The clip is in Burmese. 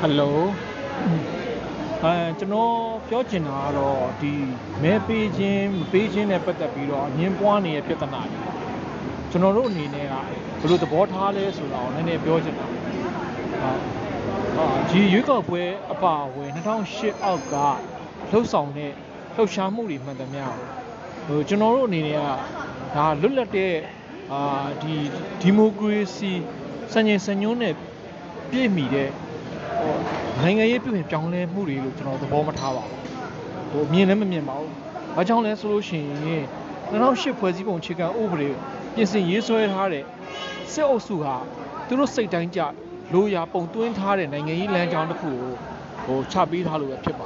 ဟယ်လိုအဲကျွန်တော်ပြောချင်တာကတော့ဒီမဲပေးခြင်းမပေးခြင်းနဲ့ပတ်သက်ပြီးတော့အငင်းပွားနေတဲ့ပြဿနာတွေကျွန်တော်တို့အနေနဲ့ကဘယ်လိုသဘောထားလဲဆိုတာကိုနည်းနည်းပြောချင်တာဟာဟာဒီရွေးကောက်ပွဲအပါအဝင်2008အောက်ကလှုပ်ဆောင်တဲ့လှုပ်ရှားမှုတွေမှန်သမျှဟိုကျွန်တော်တို့အနေနဲ့ကဒါလွတ်လပ်တဲ့အာဒီဒီမိုကရေစီစံချိန်စံညွှန်းနဲ့ပြည့်မီတဲ့ ဟိုနိုင်ငံရေးပြုပြင်ပြောင်းလဲမှုတွေလို့ကျွန်တော်သဘောမထားပါဘူးဟိုမြင်လည်းမမြင်ပါဘူးဘာကြောင့်လဲဆိုလို့ရှိရင်2008ဖွဲ့စည်းပုံအခြေခံဥပဒေပြင်ဆင်ရေးဆွဲထားတဲ့စစ်အုပ်စုဟာသူတို့စိတ်တိုင်းကြလိုရာပုံသွင်းထားတဲ့နိုင်ငံရေးလမ်းကြောင်းတစ်ခုကိုဟိုချပေးထားလို့ပဲဖြစ်ပါ